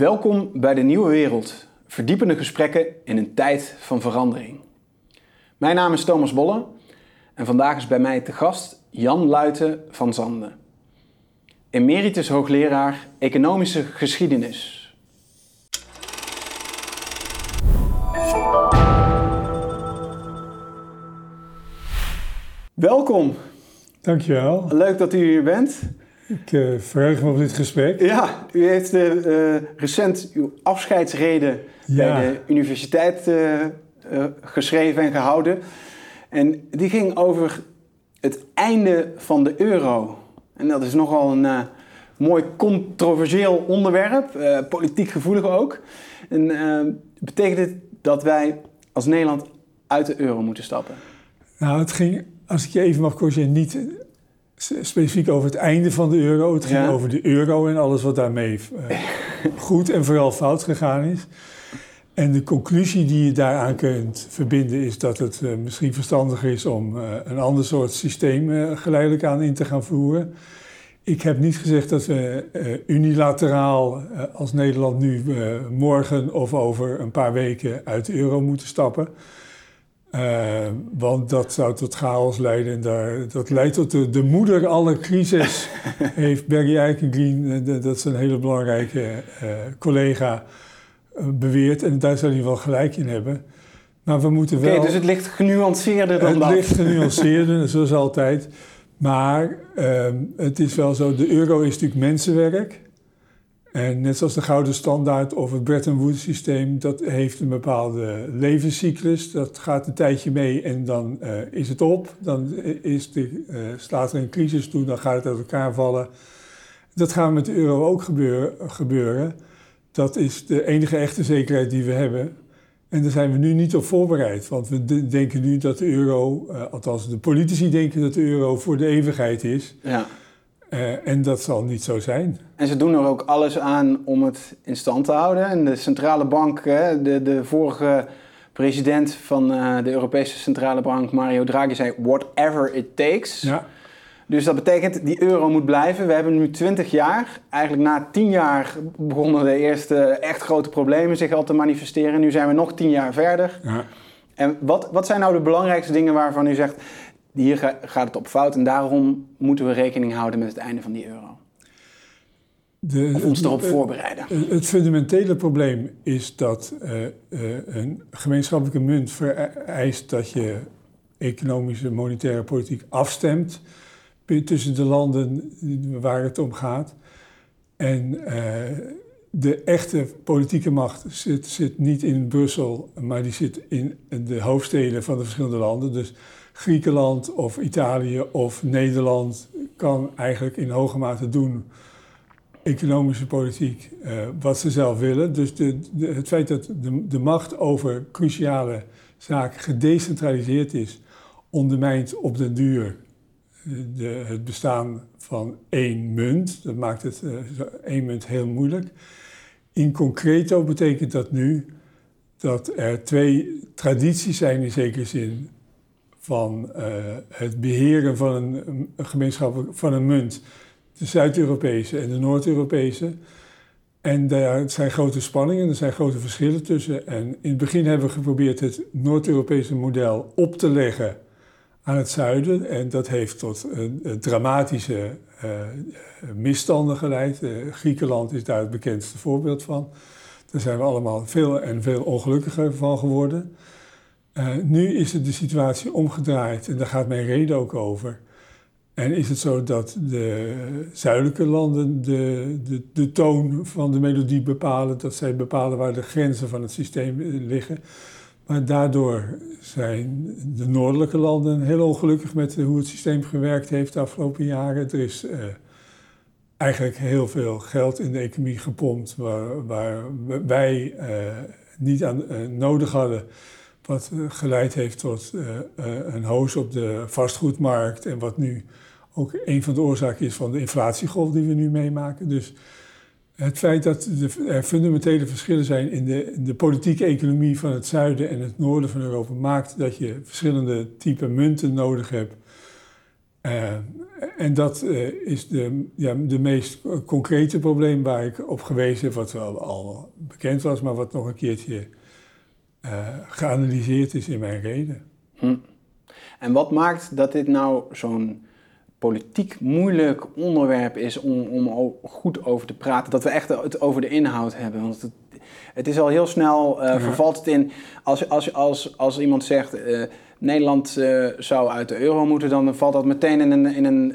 Welkom bij de Nieuwe Wereld. Verdiepende gesprekken in een tijd van verandering. Mijn naam is Thomas Bolle en vandaag is bij mij te gast Jan Luiten van Zanden. Emeritus hoogleraar Economische Geschiedenis. Welkom. Dankjewel. Leuk dat u hier bent. Ik uh, verheug me op dit gesprek. Ja, u heeft uh, recent uw afscheidsreden bij de universiteit uh, geschreven en gehouden. En die ging over het einde van de euro. En dat is nogal een mooi controversieel onderwerp, politiek gevoelig ook. En betekent dit dat wij als Nederland uit de euro moeten stappen? Nou, het ging, als ik je even mag corrigeren, niet specifiek over het einde van de euro. Het ging over de euro en alles wat daarmee uh, goed en vooral fout gegaan is. En de conclusie die je daaraan kunt verbinden is dat het uh, misschien verstandiger is om uh, een ander soort systeem geleidelijk aan in te gaan voeren. Ik heb niet gezegd dat we unilateraal als Nederland nu morgen of over een paar weken uit de euro moeten stappen. Uh, want dat zou tot chaos leiden. En daar, dat leidt tot de, de moeder alle crisis, heeft Barry Eikengreen, eh, dat is een hele belangrijke uh, collega, beweerd. En daar zou hij wel gelijk in hebben. Maar we moeten wel... Oké, dus het ligt genuanceerder dan het dat? Het ligt genuanceerder, zoals altijd. Maar ehm, het is wel zo, de euro is natuurlijk mensenwerk. En net zoals de gouden standaard of het Bretton Woods systeem, dat heeft een bepaalde levenscyclus. Dat gaat een tijdje mee en dan uh, is het op. Dan is de, uh, slaat er een crisis toe, dan gaat het uit elkaar vallen. Dat gaat met de euro ook gebeur, gebeuren. Dat is de enige echte zekerheid die we hebben. En daar zijn we nu niet op voorbereid. Want we denken nu dat de euro, uh, althans de politici denken dat de euro voor de eeuwigheid is. Ja. Uh, en dat zal niet zo zijn. En ze doen er ook alles aan om het in stand te houden. En de centrale bank, de, de vorige president van uh, de Europese Centrale Bank, Mario Draghi, zei: whatever it takes. Ja. Dus dat betekent, die euro moet blijven. We hebben nu 20 jaar. Eigenlijk na 10 jaar begonnen de eerste echt grote problemen zich al te manifesteren. Nu zijn we nog 10 jaar verder. Ja. En wat, wat zijn nou de belangrijkste dingen waarvan u zegt hier gaat het op fout en daarom moeten we rekening houden met het einde van die euro. De, of ons erop voorbereiden. Het fundamentele probleem is dat uh, uh, een gemeenschappelijke munt vereist dat je economische, monetaire politiek afstemt tussen de landen waar het om gaat. En uh, de echte politieke macht zit, zit niet in Brussel, maar die zit in de hoofdsteden van de verschillende landen. Dus Griekenland of Italië of Nederland kan eigenlijk in hoge mate doen economische politiek uh, wat ze zelf willen. Dus de, het feit dat de, de, macht over cruciale zaken gedecentraliseerd is, ondermijnt op den duur eh, het bestaan van één munt. Dat maakt het uh, één munt heel moeilijk. In concreto betekent dat nu dat er twee tradities zijn in zekere zin van uh, het beheren van een, een gemeenschap van een munt, de Zuid-Europese en de Noord-Europese. En daar zijn grote spanningen, er zijn grote verschillen tussen. En in het begin hebben we geprobeerd het Noord-Europese model op te leggen aan het zuiden. En dat heeft tot een dramatische uh, misstanden geleid. Uh, Griekenland is daar het bekendste voorbeeld van. Daar zijn we allemaal veel en veel ongelukkiger van geworden. Uh, nu is het de situatie omgedraaid en daar gaat mijn reden ook over. En is het zo dat de zuidelijke landen de, de, de toon van de melodie bepalen, dat zij bepalen waar de grenzen van het systeem liggen. Maar daardoor zijn de noordelijke landen heel ongelukkig met hoe het systeem gewerkt heeft de afgelopen jaren. Er is eigenlijk heel veel geld in de economie gepompt waar, waar wij niet aan nodig hadden. Wat eh, geleid heeft tot uh, uh, een hoos op de vastgoedmarkt en wat nu ook een van de oorzaken is van de inflatiegolf die we nu meemaken. Dus het feit dat er fundamentele verschillen zijn in de, de, politieke economie van het zuiden en het noorden van Europa maakt dat je verschillende typen munten nodig hebt en dat is de, ja, de meest concrete probleem waar ik op gewezen heb, wat wel al bekend was, maar wat nog een keertje geanalyseerd is in mijn reden. Hm. En wat maakt dat dit nou zo'n politiek moeilijk onderwerp is om, om goed over te praten. Dat we echt het over de inhoud hebben. Want het, het is al heel snel uh, vervalt het in. Als, als, als, als iemand zegt. Uh, Nederland uh, zou uit de euro moeten, dan valt dat meteen in een, in een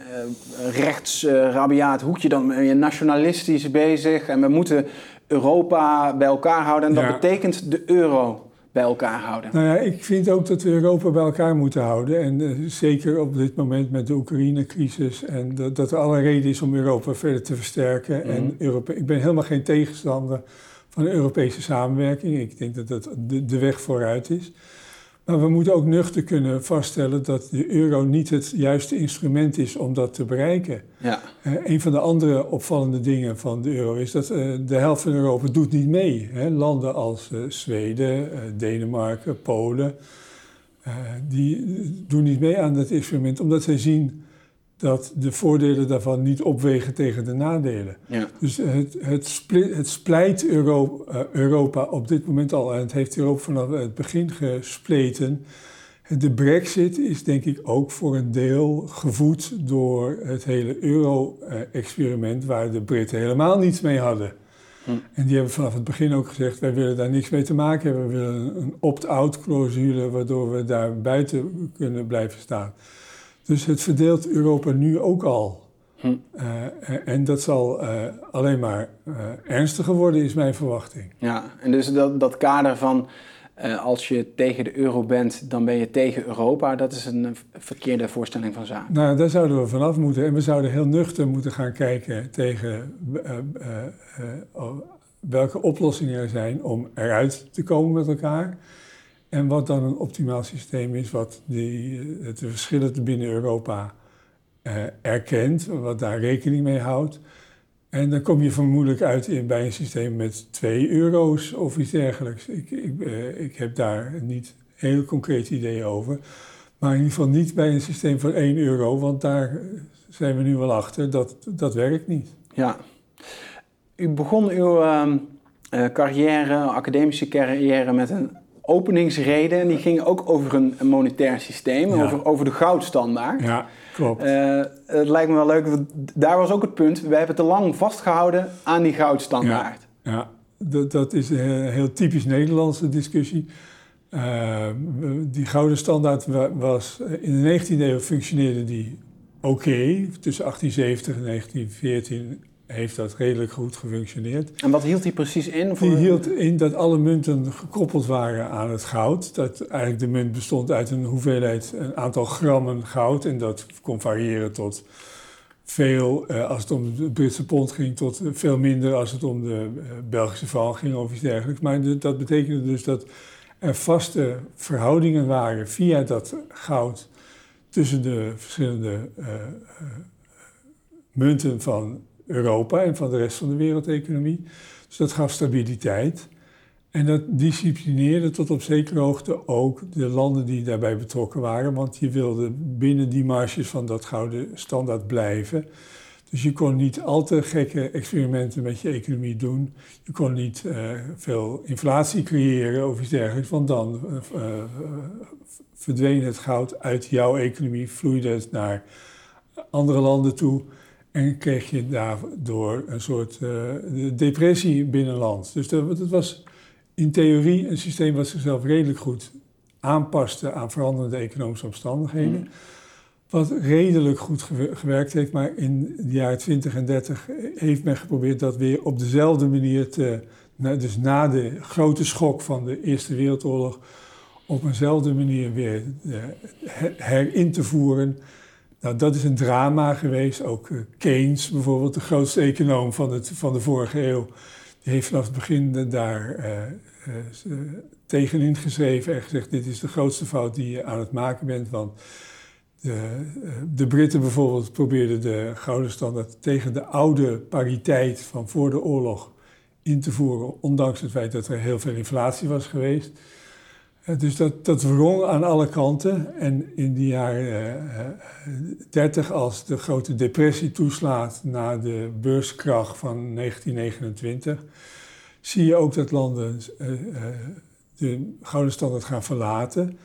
rechtsrabiaat hoekje. Dan ben je nationalistisch bezig en we moeten Europa bij elkaar houden. En dat betekent de euro bij elkaar houden. Nou ja, ik vind ook dat we Europa bij elkaar moeten houden. En uh, zeker op dit moment met de Oekraïne-crisis. En dat, dat er alle reden is om Europa verder te versterken. En mhm. Europa, ik ben helemaal geen tegenstander van Europese samenwerking. Ik denk dat dat de, de weg vooruit is. Maar we moeten ook nuchter kunnen vaststellen dat de euro niet het juiste instrument is om dat te bereiken. Ja. Uh, een van de andere opvallende dingen van de euro is dat uh, de helft van Europa doet niet mee. Hè. Landen als uh, Zweden, Denemarken, Polen, die doen niet mee aan dat instrument omdat zij zien dat de voordelen daarvan niet opwegen tegen de nadelen. Ja. Dus het, het, split, het splijt Europa, uh, Europa op dit moment al en het heeft Europa vanaf het begin gespleten. De brexit is denk ik ook voor een deel gevoed door het hele euro-experiment waar de Britten helemaal niets mee hadden. Hm. En die hebben vanaf het begin ook gezegd, wij willen daar niks mee te maken hebben. We willen een opt-out clausule waardoor we daar buiten kunnen blijven staan. Dus het verdeelt Europa nu ook al. Hm. Uh, en dat zal uh, alleen maar uh, ernstiger worden, is mijn verwachting. Ja, en dus dat, dat kader van als je tegen de euro bent, dan ben je tegen Europa, dat is een verkeerde voorstelling van zaken. Nou, daar zouden we vanaf moeten. En we zouden heel nuchter moeten gaan kijken tegen welke oplossingen er zijn om eruit te komen met elkaar. En wat dan een optimaal systeem is, wat die, de verschillen binnen Europa uh, erkent, wat daar rekening mee houdt. En dan kom je vermoedelijk uit bij een systeem met 2 euro's of iets dergelijks. Ik, ik, uh, ik heb daar niet heel concreet idee over. Maar in ieder geval niet bij een systeem van 1 euro, want daar zijn we nu wel achter. Dat, dat werkt niet. Ja. U begon uw uh, carrière, academische carrière, met een openingsreden. En die ging ook over een, monetair systeem, over, over de goudstandaard. Ja, klopt. Uh, het lijkt me wel leuk, daar was ook het punt. We hebben te lang vastgehouden aan die goudstandaard. Ja, ja. Dat, dat is een heel typisch Nederlandse discussie. Uh, die gouden standaard was in de 19e eeuw functioneerde die oké. Tussen 1870 en 1914 heeft dat redelijk goed gefunctioneerd. En wat hield hij precies in? Voor... Die hield in dat alle munten gekoppeld waren aan het goud. Dat eigenlijk de munt bestond uit een hoeveelheid, een aantal grammen goud. En dat kon variëren tot veel, eh, als het om de Britse pond ging, tot veel minder als het om de eh, Belgische franc ging of iets dergelijks. Maar dat betekende dus dat er vaste verhoudingen waren via dat goud tussen de verschillende uh, munten van Europa en van de rest van de wereldeconomie. Dus dat gaf stabiliteit. En dat disciplineerde tot op zekere hoogte ook de landen die daarbij betrokken waren, want je wilde binnen die marges van dat gouden standaard blijven. Dus je kon niet al te gekke experimenten met je economie doen. Je kon niet uh, veel inflatie creëren of iets dergelijks, want dan uh, uh, verdween het goud uit jouw economie, vloeide het naar andere landen toe. En kreeg je daardoor een soort uh, depressie binnenland. Dus dat, dat, was in theorie een systeem wat zichzelf redelijk goed aanpaste aan veranderende economische omstandigheden. Mm. Wat redelijk goed gewerkt heeft, maar in de jaren 20 en 30 heeft men geprobeerd dat weer op dezelfde manier te. Dus na de grote schok van de Eerste Wereldoorlog, op eenzelfde manier weer uh, herin te voeren. Nou, dat is een drama geweest. Ook uh, Keynes, bijvoorbeeld, de grootste econoom van, het, van de vorige eeuw, die heeft vanaf het begin daar uh, tegenin geschreven en gezegd: Dit is de grootste fout die je aan het maken bent. Want de, de Britten bijvoorbeeld probeerden de gouden standaard tegen de oude pariteit van voor de oorlog in te voeren, ondanks het feit dat er heel veel inflatie was geweest. Dus dat, dat wrong aan alle kanten. En in de jaren uh, 30, als de grote depressie toeslaat na de beurskracht van 1929, zie je ook dat landen de gouden standaard gaan verlaten.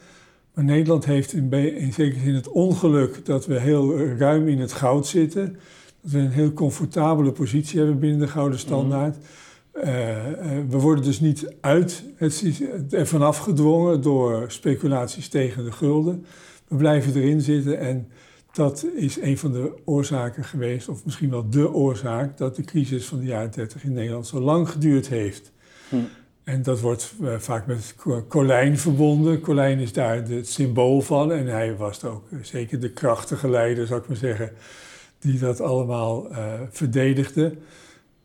Maar Nederland heeft in, in zekere zin het ongeluk dat we heel ruim in het goud zitten. Dat we een heel comfortabele positie hebben binnen de gouden mhm. standaard. We worden dus niet uit het, ervan afgedwongen door speculaties tegen de gulden. We blijven erin zitten en dat is een van de oorzaken geweest, of misschien wel de oorzaak, dat de crisis van de jaren 30 in Nederland zo lang geduurd heeft. Hm. En dat wordt uh, vaak met Colijn verbonden. Colijn is daar het symbool van en hij was ook zeker de krachtige leider, zou ik maar zeggen, die dat allemaal verdedigde.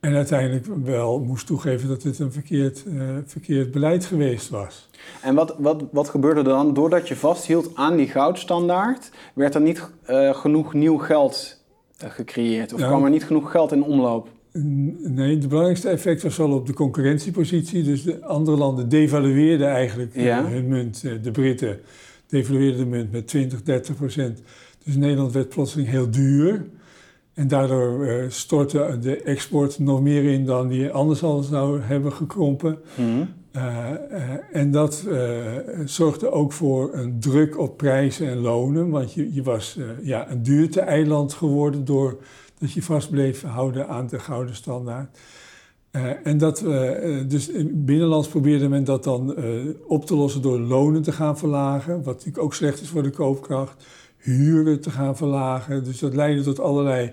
En uiteindelijk wel moest toegeven dat dit een verkeerd, uh, verkeerd beleid geweest was. En wat, wat, wat gebeurde er dan? Doordat je vasthield aan die goudstandaard, werd er niet uh, genoeg nieuw geld uh, gecreëerd? Of kwam er niet genoeg geld in omloop? Nee, het belangrijkste effect was wel op de concurrentiepositie. Dus de andere landen devalueerden eigenlijk hun munt. De Britten devalueerden de munt met 20, 30 procent. Dus Nederland werd plotseling heel duur. En daardoor uh, stortte de export nog meer in dan die anders al zou hebben gekrompen. Mhm. Eh, eh, en dat zorgde ook voor een druk op prijzen en lonen, want je, je was ja, een duurte-eiland geworden doordat je vast bleef houden aan de gouden standaard. en dat, dus binnenlands probeerde men dat dan op te lossen door lonen te gaan verlagen, wat natuurlijk ook slecht is voor de koopkracht huren te gaan verlagen. Dus dat leidde tot allerlei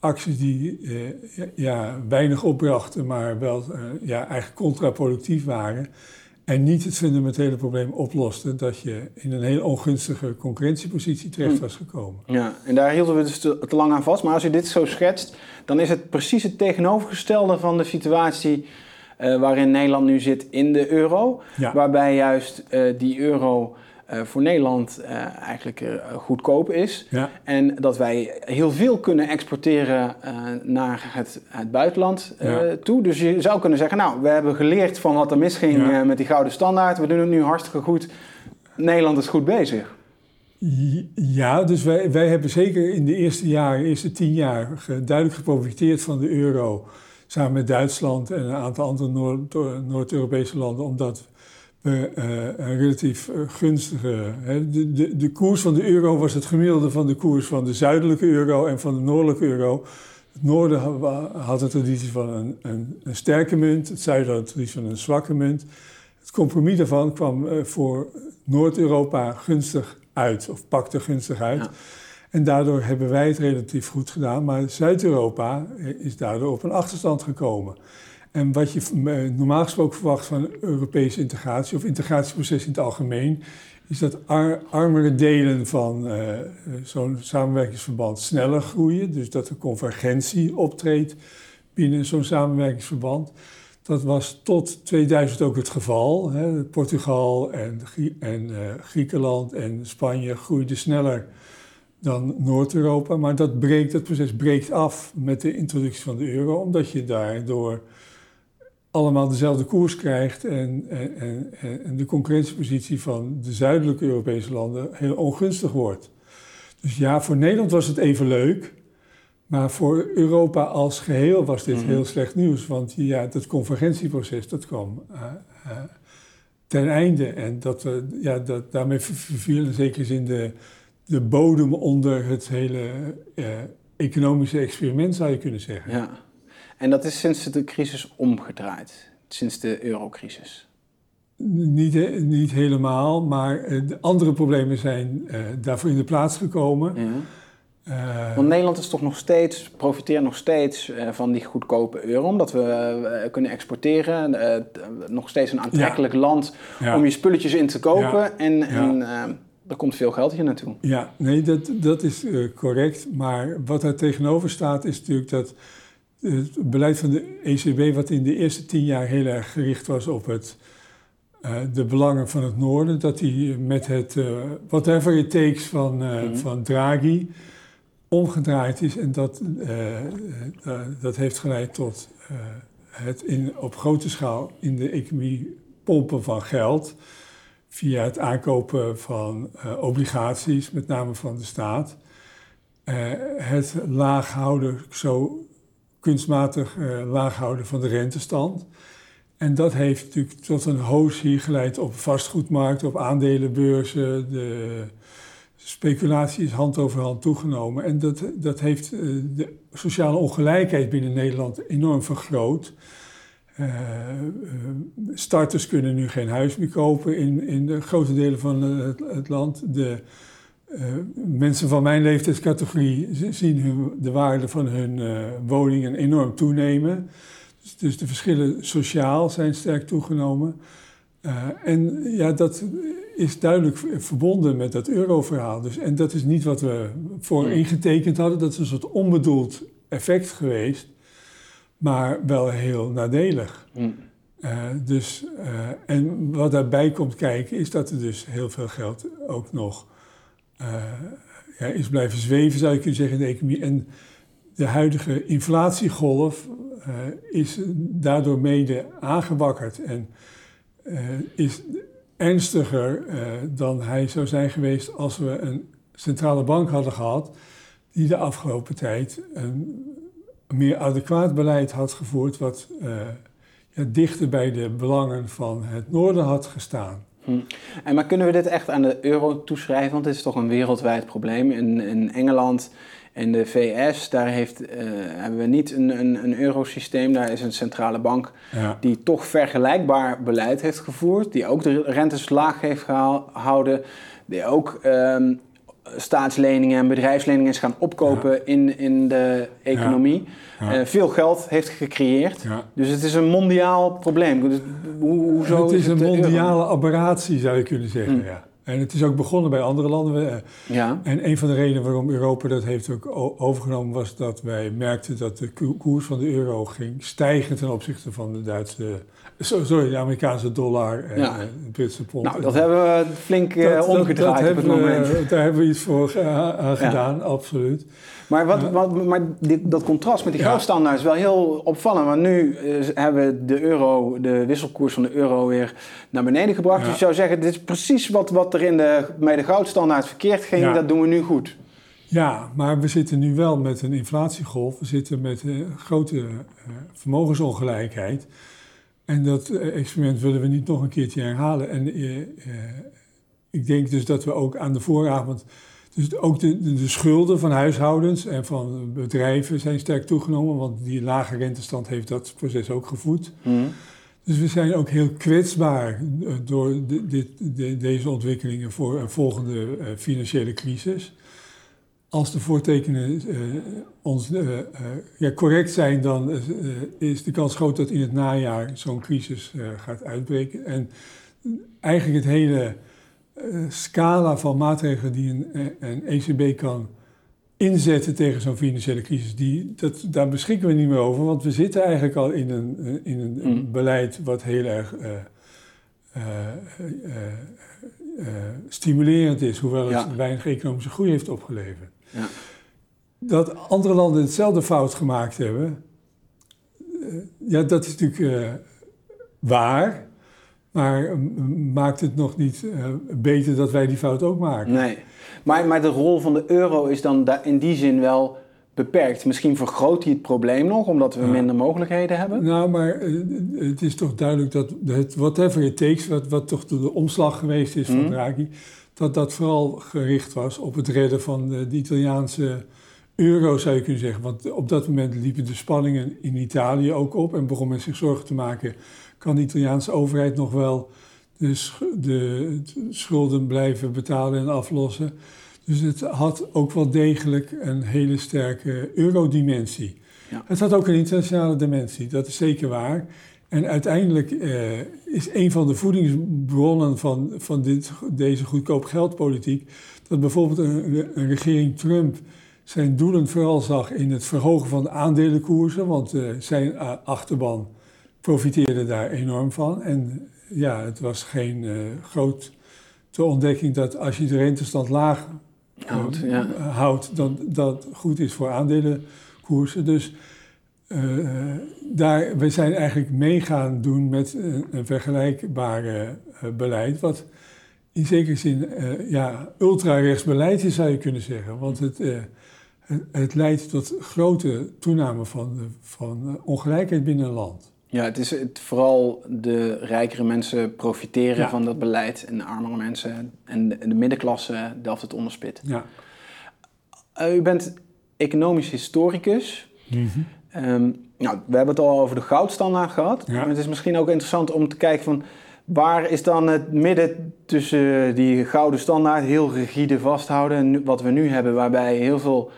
acties die eh, ja, weinig opbrachten, maar wel eh, ja, eigenlijk contraproductief waren. En niet het fundamentele probleem oplosten dat je in een heel ongunstige concurrentiepositie terecht hm. was gekomen. Ja, en daar hielden we dus te, lang aan vast. Maar als je dit zo schetst, dan is het precies het tegenovergestelde van de situatie uh, waarin Nederland nu zit in de euro. Waarbij juist uh, die euro voor Nederland uh, eigenlijk uh, goedkoop is. Ja. En dat wij heel veel kunnen exporteren naar het, het buitenland ja. toe. Dus je zou kunnen zeggen, nou, we hebben geleerd van wat er misging ja. met die gouden standaard. We doen het nu hartstikke goed. Nederland is goed bezig. Ja, dus wij, wij hebben zeker in de eerste jaren, eerste tien jaar, duidelijk geprofiteerd van de euro. Samen met Duitsland en een aantal andere Noord-Europese landen, omdat relatief uh, gunstige. Hè. De, de, de koers van de euro was het gemiddelde van de koers van de zuidelijke euro en van de noordelijke euro. Het noorden had een traditie van een, een, een sterke munt, het zuiden had een traditie van een zwakke munt. Het compromis daarvan kwam voor Noord-Europa gunstig uit, of pakte gunstig uit. Ja. En daardoor hebben wij het relatief goed gedaan, maar Zuid-Europa is daardoor op een achterstand gekomen. En wat je eh, normaal gesproken verwacht van Europese integratie of integratieproces in het algemeen, is dat armere delen van uh, zo'n samenwerkingsverband sneller groeien. Dus dat er convergentie optreedt binnen zo'n samenwerkingsverband. Dat was tot 2000 ook het geval. Hè. Portugal en, en Griekenland en Spanje groeiden sneller dan Noord-Europa. Maar dat, breekt, dat proces breekt af met de introductie van de euro, omdat je daardoor allemaal dezelfde koers krijgt en, en, en, de concurrentiepositie van de zuidelijke Europese landen heel ongunstig wordt. Dus ja, voor Nederland was het even leuk, maar voor Europa als geheel was dit mhm. heel slecht nieuws, want ja, dat convergentieproces dat kwam uh, uh, ten einde en dat, uh, ja, dat, daarmee verviel in zekere zin de, de bodem onder het hele economische experiment, zou je kunnen zeggen. Ja. En dat is sinds de crisis omgedraaid, sinds de eurocrisis. Niet, niet helemaal, maar eh, de andere problemen zijn uh, daarvoor in de plaats gekomen. Ja. Uh, Want Nederland is toch nog steeds, profiteert nog steeds uh, van die goedkope euro, omdat we kunnen exporteren. nog steeds een aantrekkelijk ja. land ja. om je spulletjes in te kopen. En, en er komt veel geld hier naartoe. Ja, nee, dat, dat is correct. Maar wat daar tegenover staat, is natuurlijk dat het beleid van de ECB, wat in de eerste tien jaar heel erg gericht was op het, uh, de belangen van het noorden, dat die met het uh, whatever it takes van, uh, mm. van Draghi omgedraaid is. En dat, dat heeft geleid tot het in, op grote schaal in de economie pompen van geld. via het aankopen van obligaties, met name van de staat, het laag houden, zo kunstmatig laag houden van de rentestand. En dat heeft natuurlijk tot een hoos hier geleid op vastgoedmarkt, op aandelenbeurzen. De speculatie is hand over hand toegenomen. En dat, dat heeft eh, de sociale ongelijkheid binnen Nederland enorm vergroot. Uh, starters kunnen nu geen huis meer kopen in, in de grote delen van het, het land. De, uh, mensen van mijn leeftijdscategorie zien hun, de waarde van hun woningen enorm toenemen. Dus, dus, de verschillen sociaal zijn sterk toegenomen. Uh, en ja, dat is duidelijk verbonden met dat euroverhaal. Dus, en dat is niet wat we voor ingetekend hadden. Dat is een soort onbedoeld effect geweest, maar wel heel nadelig. Mm. Uh, dus, uh, en wat daarbij komt kijken, is dat er dus heel veel geld ook nog ja, is blijven zweven, zou je kunnen zeggen, in de economie. En de huidige inflatiegolf uh, is daardoor mede aangewakkerd en uh, is ernstiger dan hij zou zijn geweest als we een centrale bank hadden gehad die de afgelopen tijd een meer adequaat beleid had gevoerd wat ja, dichter bij de belangen van het noorden had gestaan. Hm. En maar kunnen we dit echt aan de euro toeschrijven? Want het is toch een wereldwijd probleem. In, in Engeland in de VS, daar heeft, uh, hebben we niet een, een, een eurosysteem. Daar is een centrale bank die toch vergelijkbaar beleid heeft gevoerd. Die ook de rentes laag heeft gehouden. Die ook um, staatsleningen en bedrijfsleningen is gaan opkopen in, in de economie. Uh, veel geld heeft gecreëerd. Dus het is een mondiaal probleem. Dus hoe, hoezo het is, een mondiale aberratie, zou je kunnen zeggen. Mm. Ja. En het is ook begonnen bij andere landen. Eh, ja. En een van de redenen waarom Europa dat heeft ook overgenomen was dat wij merkten dat de koers van de euro ging stijgen ten opzichte van de Duitse, sorry, de Amerikaanse dollar en de Britse pond. Nou, dat hebben we flink uh, omgedraaid op het moment. We, daar hebben we iets voor gedaan, absoluut. Maar, wat, wat, maar dit, dat contrast met die goudstandaard is wel heel opvallend. Want nu uh, hebben we de euro, de wisselkoers van de euro weer naar beneden gebracht. Dus je zou zeggen, dit is precies wat, wat er in de, bij de goudstandaard verkeerd ging. Dat doen we nu goed. Ja, maar we zitten nu wel met een inflatiegolf. We zitten met een grote uh, vermogensongelijkheid. En dat experiment willen we niet nog een keertje herhalen. En ik denk dus dat we ook aan de vooravond dus ook de, de, schulden van huishoudens en van bedrijven zijn sterk toegenomen, want die lage rentestand heeft dat proces ook gevoed. Mm. Dus we zijn ook heel kwetsbaar eh, door de, dit, de, deze ontwikkelingen voor een volgende financiële crisis. Als de voortekenen uh, ons, ja, correct zijn, dan is de kans groot dat in het najaar zo'n crisis gaat uitbreken. En eigenlijk het hele scala van maatregelen die een, eh, een, ECB kan inzetten tegen zo'n financiële crisis, die, dat, daar beschikken we niet meer over. Want we zitten eigenlijk al in een, eh, in een, mm. beleid wat heel erg uh, stimulerend is, hoewel het weinig economische groei heeft opgeleverd. Ja. Dat andere landen hetzelfde fout gemaakt hebben, ja, dat is natuurlijk waar. Maar maakt het nog niet uh, beter dat wij die fout ook maken? Nee. Maar, maar de rol van de euro is dan in die zin wel beperkt. Misschien vergroot hij het probleem nog, omdat we minder mogelijkheden hebben? Nou, maar uh, het is toch duidelijk dat het whatever it takes, wat, wat toch de omslag geweest is van mm. Draghi, dat dat vooral gericht was op het redden van de, de Italiaanse euro, zou je kunnen zeggen. Want op dat moment liepen de spanningen in Italië ook op en begon men zich zorgen te maken kan de Italiaanse overheid nog wel de, de, schulden blijven betalen en aflossen. Dus het had ook wel degelijk een hele sterke eurodimensie. Ja. Het had ook een internationale dimensie, dat is zeker waar. En uiteindelijk eh, is een van de voedingsbronnen van, van dit, deze goedkoop geldpolitiek dat bijvoorbeeld een, een, regering Trump zijn doelen vooral zag in het verhogen van de aandelenkoersen, want uh, zijn achterban profiteerde daar enorm van. En ja, het was geen uh, grote ontdekking dat als je de rentestand laag houdt, ja. houdt dan dat goed is voor aandelenkoersen. Dus uh, daar, we zijn eigenlijk mee gaan doen met een, een vergelijkbare beleid, wat in zekere zin ja, ultra-rechts beleid is, zou je kunnen zeggen. Want het, het, het, leidt tot grote toename van, van ongelijkheid binnen een land. Ja, het is het, vooral de rijkere mensen profiteren van dat beleid en de armere mensen en de, de middenklasse delft het onderspit. Ja. U bent economisch historicus. Mm nou, we hebben het al over de goudstandaard gehad. Maar het is misschien ook interessant om te kijken van waar is dan het midden tussen die gouden standaard, heel rigide vasthouden, en wat we nu hebben, waarbij heel veel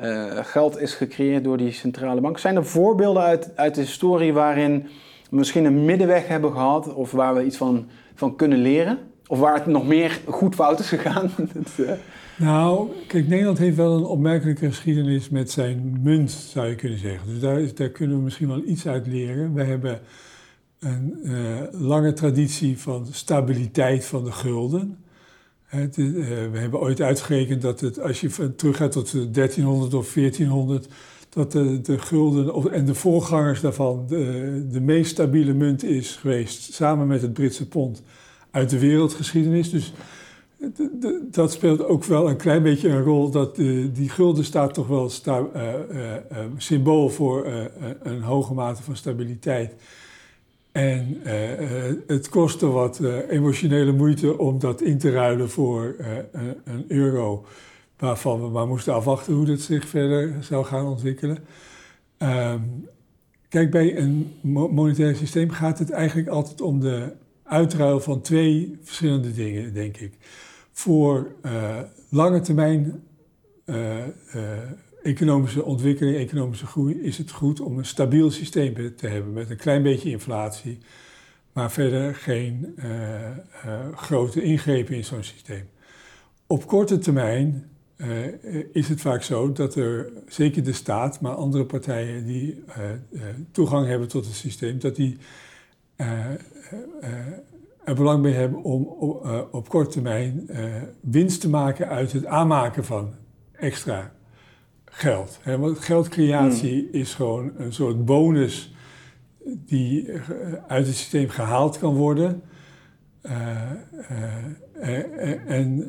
uh, geld is gecreëerd door die centrale bank. Zijn er voorbeelden uit, uit de historie waarin we misschien een middenweg hebben gehad of waar we iets van, van kunnen leren? Of waar het nog meer goed fout is gegaan? Eh, nou, kijk, Nederland heeft wel een opmerkelijke geschiedenis met zijn munt, zou je kunnen zeggen. Dus daar, daar kunnen we misschien wel iets uit leren. We hebben een uh, lange traditie van stabiliteit van de gulden. Het, uh, we hebben ooit uitgerekend dat het, als je teruggaat tot 1300 of 1400, dat de, de gulden en de voorgangers daarvan de, de meest stabiele munt is geweest, samen met het Britse pond, uit de wereldgeschiedenis. Dus dat speelt ook wel een klein beetje een rol. Dat die gulden staat toch wel sta, uh, uh, symbool voor een hoge mate van stabiliteit. En het kostte wat emotionele moeite om dat in te ruilen voor een euro. Waarvan we maar moesten afwachten hoe dat zich verder zou gaan ontwikkelen. Ehm, kijk, bij een monetair systeem gaat het eigenlijk altijd om de uitruil van twee verschillende dingen, denk ik voor uh, lange termijn uh, uh, economische ontwikkeling, economische groei, is het goed om een stabiel systeem te hebben met een klein beetje inflatie, maar verder geen grote ingrepen in zo'n systeem. Op korte termijn is het vaak zo dat er, zeker de staat, maar andere partijen die toegang hebben tot het systeem, dat die er belang bij hebben om op, uh, op korte termijn uh, winst te maken uit het aanmaken van extra geld. Hè? Want geldcreatie hmm. is gewoon een soort bonus die uh, uit het systeem gehaald kan worden. en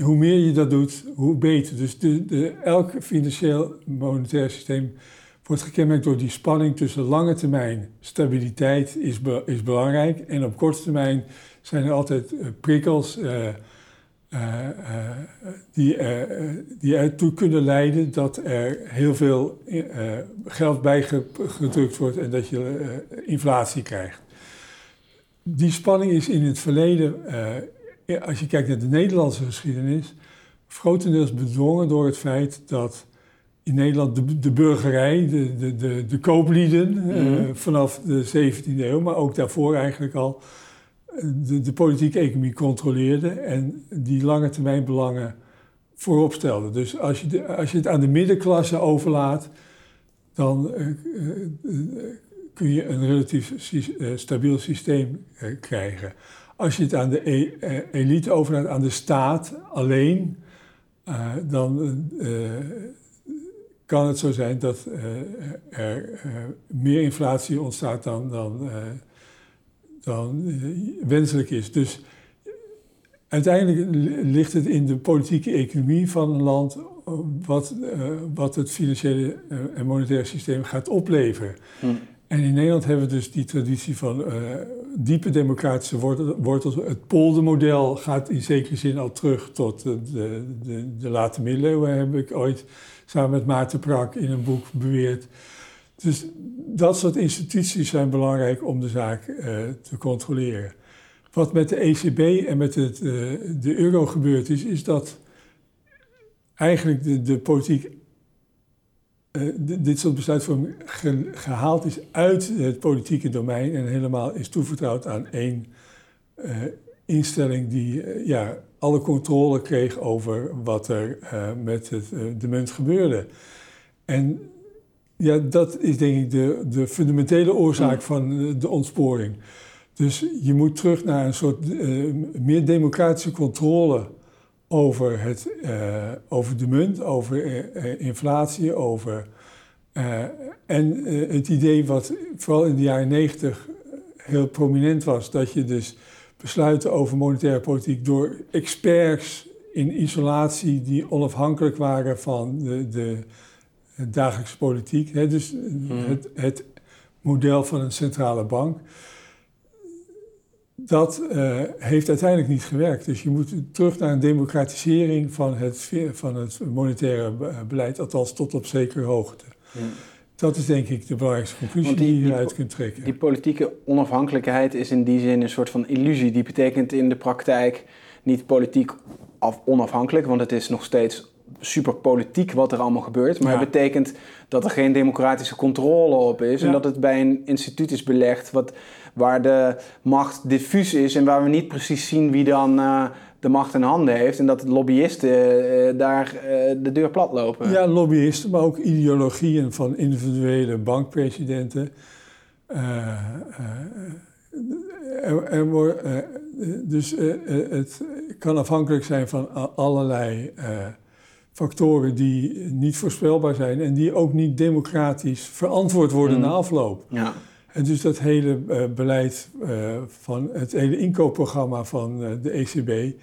hoe meer je dat doet, hoe beter. Dus de, de, elk financieel monetair systeem wordt gekenmerkt door die spanning tussen lange termijn stabiliteit is, is belangrijk en op korte termijn zijn er altijd uh, prikkels uh, uh, die, die ertoe kunnen leiden dat er heel veel geld bijgedrukt wordt en dat je inflatie krijgt. Die spanning is in het verleden, als je kijkt naar de Nederlandse geschiedenis, grotendeels bedwongen door het feit dat in Nederland de, de burgerij, de, de, de, de kooplieden eh, mhm. vanaf de 17e eeuw, maar ook daarvoor eigenlijk al, de, de politieke economie controleerde en die lange termijn belangen voorop stelde. Dus als je, als je het aan de middenklasse overlaat, dan uh, kun je een relatief stabiel systeem krijgen. Als je het aan de e elite overlaat, aan de staat alleen, dan kan het zo zijn dat uh, er uh, meer inflatie ontstaat dan, dan, uh, dan wenselijk is. Dus uiteindelijk ligt het in de politieke economie van een land wat, wat het financiële en monetaire systeem gaat opleveren. Hm. En in Nederland hebben we dus die traditie van diepe democratische wortels. Het poldermodel gaat in zekere zin al terug tot de, de, de late middeleeuwen, heb ik ooit samen met Maarten Prak in een boek beweerd. Dus dat soort instituties zijn belangrijk om de zaak uh, te controleren. Wat met de ECB en met het, uh, de euro gebeurd is, is dat eigenlijk de, de politiek uh, dit soort besluitvorming ge, gehaald is uit het politieke domein en helemaal is toevertrouwd aan één instelling die ja, alle controle kreeg over wat er uh, met het, uh, de munt gebeurde. En ja, dat is denk ik de, de fundamentele oorzaak van eh, de ontsporing. Dus je moet terug naar een soort uh, meer democratische controle over, het, over de munt, over inflatie, over. en het idee wat vooral in de jaren negentig heel prominent was, dat je dus besluiten over monetaire politiek door experts in isolatie die onafhankelijk waren van de, de, dagelijkse politiek. Hè? Dus hmm. het, het, model van een centrale bank. Dat uh, heeft uiteindelijk niet gewerkt. Dus je moet terug naar een democratisering van het, van het monetaire beleid, althans tot op zekere hoogte. Dat is denk ik de belangrijkste conclusie die, die, je eruit kunt trekken. Die politieke onafhankelijkheid is in die zin een soort van illusie. Die betekent in de praktijk niet politiek af, onafhankelijk, want het is nog steeds super politiek wat er allemaal gebeurt. Maar het betekent dat er geen democratische controle op is. En dat het bij een instituut is belegd wat, waar de macht diffuus is en waar we niet precies zien wie dan. Uh, de macht in handen heeft en dat lobbyisten uh, daar uh, de deur plat lopen. Ja, lobbyisten, maar ook ideologieën van individuele bankpresidenten. Er, er, dus het kan afhankelijk zijn van allerlei factoren die niet voorspelbaar zijn en die ook niet democratisch verantwoord worden mm. na afloop. Ja. En dus dat hele uh, beleid uh, van het hele inkoopprogramma van uh, de ECB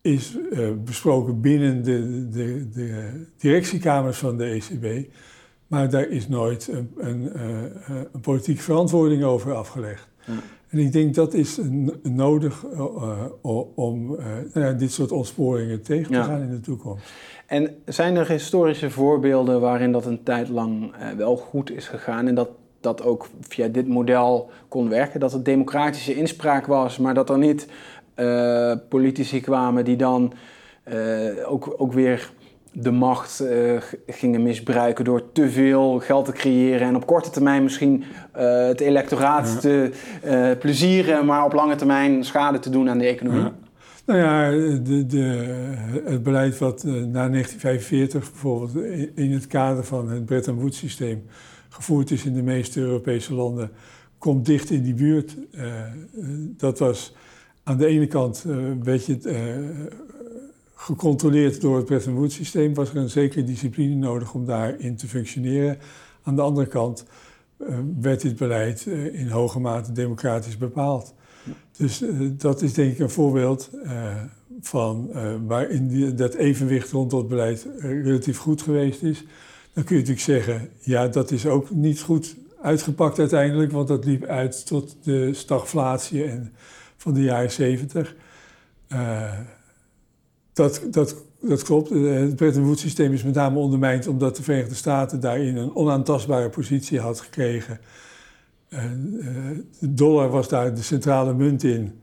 is besproken binnen de, de, de, directiekamers van de ECB, maar daar is nooit een, een, een politieke verantwoording over afgelegd. En ik denk dat is nodig om nou ja, dit soort ontsporingen tegen te gaan in de toekomst. En zijn er historische voorbeelden waarin dat een tijd lang wel goed is gegaan en dat dat ook via dit model kon werken? Dat het democratische inspraak was, maar dat er niet politici kwamen die dan ook, ook weer de macht uh, gingen misbruiken door te veel geld te creëren en op korte termijn misschien het electoraat te plezieren, maar op lange termijn schade te doen aan de economie? Ja. Nou ja, de, de, het beleid wat na 1945 bijvoorbeeld in het kader van het Bretton Woods systeem gevoerd is in de meeste Europese landen, komt dicht in die buurt. dat was aan de ene kant een beetje gecontroleerd door het Bretton Woods systeem was er een zekere discipline nodig om daarin te functioneren. Aan de andere kant werd dit beleid in hoge mate democratisch bepaald. Dus dat is denk ik een voorbeeld van waarin die, dat evenwicht rond dat beleid relatief goed geweest is. Dan kun je natuurlijk zeggen, ja, dat is ook niet goed uitgepakt uiteindelijk, want dat liep uit tot de stagflatie en, van de jaren zeventig. Dat, dat, dat klopt. Het Bretton Woods systeem is met name ondermijnd omdat de Verenigde Staten daarin een onaantastbare positie had gekregen. En, uh, de dollar was daar de centrale munt in.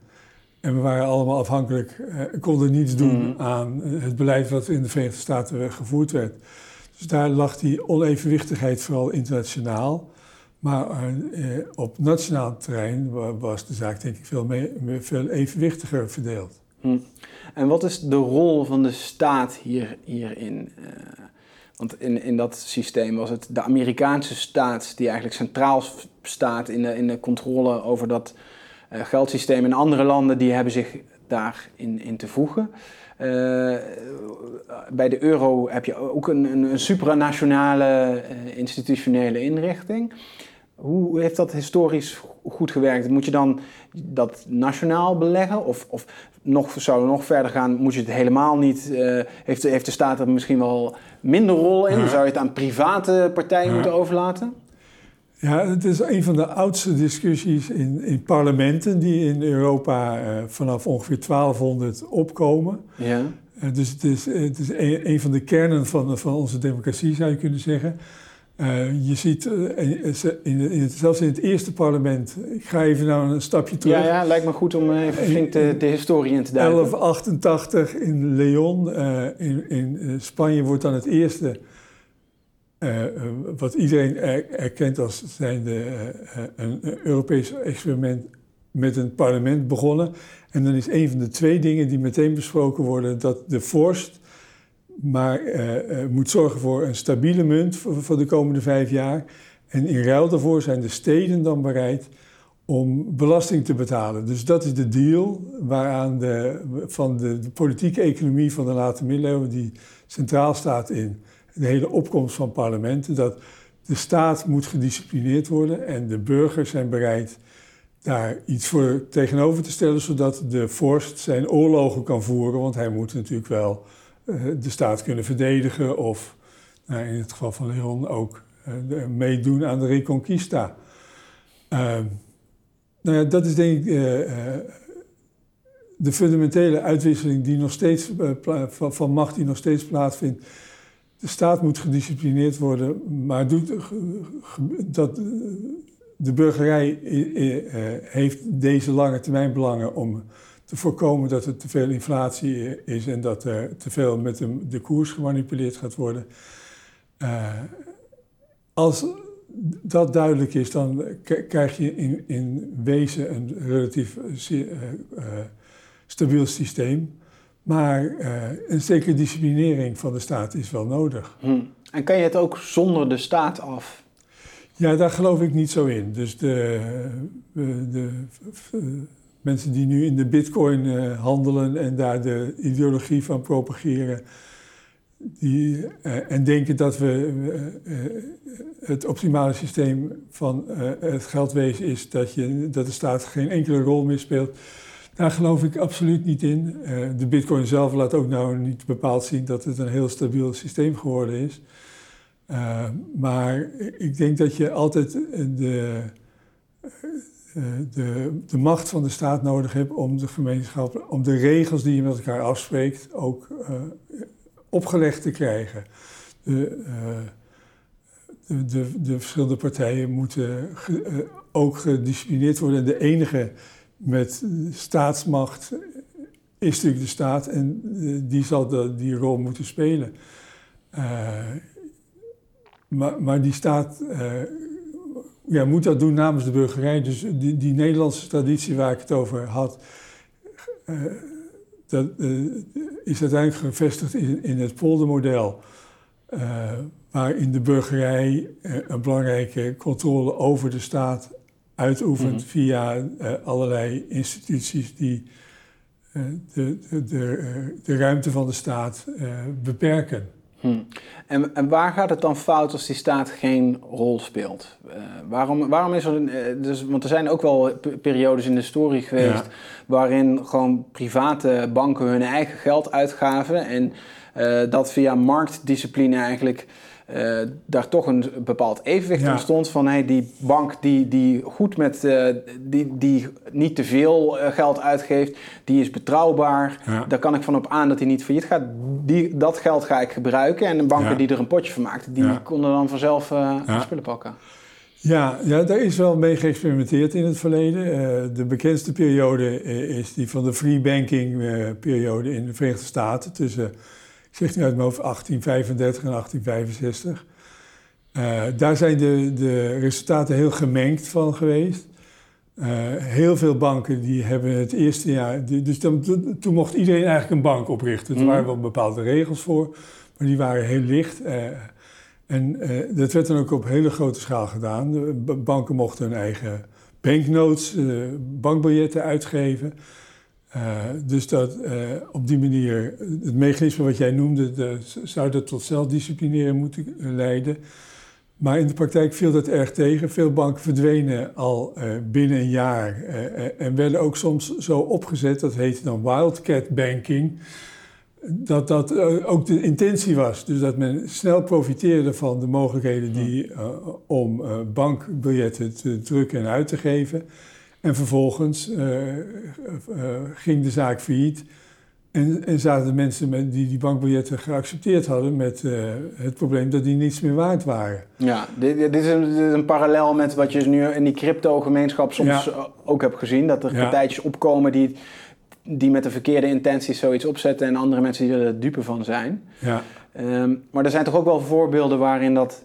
En we waren allemaal afhankelijk, uh, konden niets doen mm. aan het beleid wat in de Verenigde Staten gevoerd werd. Dus daar lag die onevenwichtigheid vooral internationaal. Maar uh, op nationaal terrein was de zaak denk ik veel, evenwichtiger verdeeld. Mm. En wat is de rol van de staat hier, hierin? Uh, want in, in dat systeem was het de Amerikaanse staat die eigenlijk centraal staat in de, in de controle over dat uh, geldsysteem. En andere landen die hebben zich daarin in te voegen. Uh, bij de euro heb je ook een, een, een supranationale institutionele inrichting. Hoe heeft dat historisch goed gewerkt? Moet je dan dat nationaal beleggen? Of, of nog, zou nog verder gaan, moet je het helemaal niet... Uh, heeft, heeft de staat er misschien wel minder rol in? Zou je het aan private partijen moeten overlaten? Ja, het is een van de oudste discussies in, in parlementen die in Europa uh, vanaf ongeveer 1200 opkomen. Ja. Uh, dus het is, het is een, een, van de kernen van, van onze democratie, zou je kunnen zeggen. Uh, je ziet, in, in, zelfs in het eerste parlement, ik ga even nou een stapje terug. Ja, ja lijkt me goed om even flink de, de historie in te duiken. 1188 in Leon, in, in Spanje wordt dan het eerste, wat iedereen erkent als zijnde een Europees experiment met een parlement begonnen. En dan is een van de twee dingen die meteen besproken worden, dat de vorst maar moet zorgen voor een stabiele munt voor, voor, de komende vijf jaar. En in ruil daarvoor zijn de steden dan bereid om belasting te betalen. Dus dat is de deal waaraan de, van de, de politieke economie van de late middeleeuwen, die centraal staat in de hele opkomst van parlementen, dat de staat moet gedisciplineerd worden en de burgers zijn bereid daar iets voor tegenover te stellen, zodat de vorst zijn oorlogen kan voeren. Want hij moet natuurlijk wel de staat kunnen verdedigen of nou, in het geval van Leon ook meedoen aan de Reconquista. Ehm, nou ja, dat is denk ik de fundamentele uitwisseling die nog steeds, van macht die nog steeds plaatsvindt de staat moet gedisciplineerd worden, maar doet, dat, de burgerij heeft deze lange termijn belangen om te voorkomen dat er te veel inflatie is en dat er te veel met de, koers gemanipuleerd gaat worden. Als dat duidelijk is, dan krijg je in, in wezen een relatief stabiel systeem. Maar uh, een zekere disciplinering van de staat is wel nodig. Hm. En kan je het ook zonder de staat af? Ja, daar geloof ik niet zo in. Dus de, eh, de, de mensen die nu in de bitcoin uh, handelen en daar de ideologie van propageren, die, en denken dat we het optimale systeem van het geldwezen is dat, je, dat de staat geen enkele rol meer speelt daar geloof ik absoluut niet in. Uh, de bitcoin zelf laat ook nou niet bepaald zien dat het een heel stabiel systeem geworden is. Uh, maar ik denk dat je altijd de, uh, de, de macht van de staat nodig hebt om de gemeenschap, om de regels die je met elkaar afspreekt, ook opgelegd te krijgen. De, de, de, de, verschillende partijen moeten ook gedisciplineerd worden. En de enige met staatsmacht is natuurlijk de staat en eh, die zal die rol moeten spelen. Uh, maar, maar, die staat uh, ja, moet dat doen namens de burgerij. Dus die, die Nederlandse traditie waar ik het over had, dat is uiteindelijk gevestigd in, in het poldermodel. waarin de burgerij een belangrijke controle over de staat uitoefent mhm. via uh, allerlei instituties die uh, de, de, de, uh, de, ruimte van de staat beperken. Hmm. En, en, waar gaat het dan fout als die staat geen rol speelt? waarom, waarom is er. dus, want er zijn ook wel periodes in de historie geweest. waarin gewoon private banken hun eigen geld uitgaven. en dat via marktdiscipline eigenlijk uh, daar toch een bepaald evenwicht ja. ontstond van hey, die bank die, die goed met, uh, die, die niet te veel uh, geld uitgeeft, die is betrouwbaar. Ja. Daar kan ik van op aan dat hij niet failliet gaat. Die, dat geld ga ik gebruiken. En de banken ja. die er een potje van maakten, die konden dan vanzelf spullen pakken. Ja, ja, daar is wel mee geëxperimenteerd in het verleden. de bekendste periode is die van de free banking periode in de Verenigde Staten tussen ik zeg nu uit mijn hoofd 1835 en 1865. Uh, eh, daar zijn de, de resultaten heel gemengd van geweest. Uh, heel veel banken die hebben het eerste jaar. dus dan, toen mocht iedereen eigenlijk een bank oprichten. Er mhm. waren wel bepaalde regels voor, maar die waren heel licht. Uh, en dat werd dan ook op hele grote schaal gedaan. De banken mochten hun eigen banknotes, bankbiljetten uitgeven. Uh, dus dat uh, op die manier, het mechanisme wat jij noemde, de, zou dat tot zelfdisciplineren moeten leiden. Maar in de praktijk viel dat erg tegen. Veel banken verdwenen al uh, binnen een jaar en werden ook soms zo opgezet, dat heette dan wildcat banking, dat dat ook de intentie was. Dus dat men snel profiteerde van de mogelijkheden die, om bankbiljetten te drukken en uit te geven. En vervolgens uh, uh, ging de zaak failliet. En, en zaten de mensen met, die die bankbiljetten geaccepteerd hadden met uh, het probleem dat die niets meer waard waren. Ja, dit, dit, is, een, dit, is, een, parallel met wat je nu in die crypto-gemeenschap soms ja. ook hebt gezien. Dat er ja. partijtjes opkomen die, die met de verkeerde intenties zoiets opzetten en andere mensen die er dupe van zijn. Ja. Um, maar er zijn toch ook wel voorbeelden waarin dat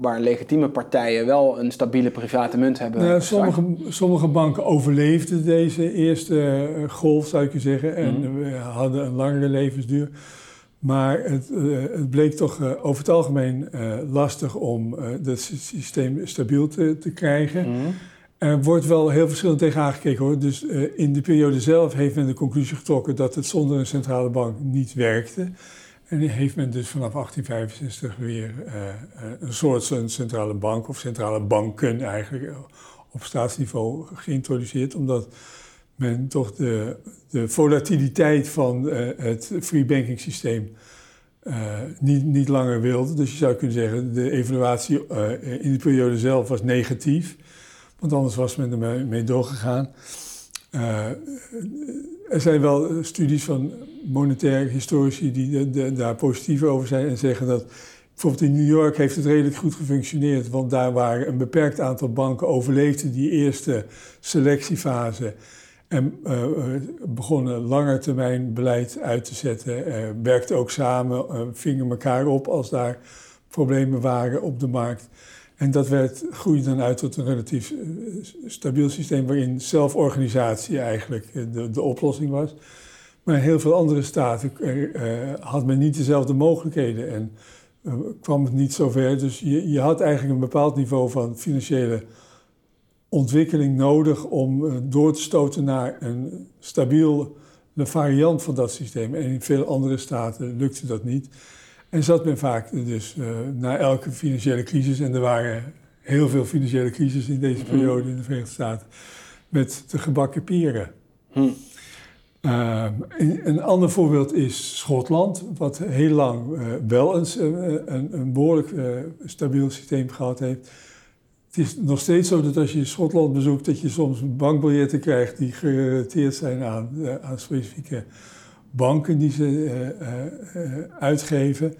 waar legitieme partijen wel een stabiele private munt hebben. Nou, sommige, sommige banken overleefden deze eerste eh, golf, zou ik je zeggen, en mm. hadden een langere levensduur. Maar het, uh, het bleek toch uh, over het algemeen lastig om dat systeem stabiel te, te krijgen. Mm. Er wordt wel heel verschillend tegen aangekeken hoor. Dus in de periode zelf heeft men de conclusie getrokken dat het zonder een centrale bank niet werkte. En heeft men dus vanaf 1865 weer uh, een soort centrale bank of centrale banken eigenlijk op staatsniveau geïntroduceerd, omdat men toch de, de volatiliteit van het free banking systeem niet, niet langer wilde. Dus je zou kunnen zeggen, de evaluatie in de periode zelf was negatief. Want anders was men ermee doorgegaan. er zijn wel studies van monetaire historici die de, daar positief over zijn en zeggen dat bijvoorbeeld in New York heeft het redelijk goed gefunctioneerd, want daar waren een beperkt aantal banken overleefden die eerste selectiefase en uh, begonnen langetermijn beleid uit te zetten. Uh, werkten ook samen, uh, vingen elkaar op als daar problemen waren op de markt. En dat werd, groeide dan uit tot een relatief stabiel systeem waarin zelforganisatie eigenlijk de, de oplossing was. Maar in heel veel andere staten had men niet dezelfde mogelijkheden en kwam het niet zover. Dus je, je had eigenlijk een bepaald niveau van financiële ontwikkeling nodig om eh, door te stoten naar een stabiele variant van dat systeem. En in veel andere staten lukte dat niet. En zat men vaak dus uh, na elke financiële crisis, en er waren heel veel financiële crisis in deze mhm. periode in de Verenigde Staten, met de gebakken pieren. Hm. Uh, een, ander voorbeeld is Schotland, wat heel lang uh, wel een, een, een behoorlijk stabiel systeem gehad heeft het is nog steeds zo dat als je Schotland bezoekt, dat je soms bankbiljetten krijgt die gerelateerd zijn aan, aan specifieke banken die ze uitgeven.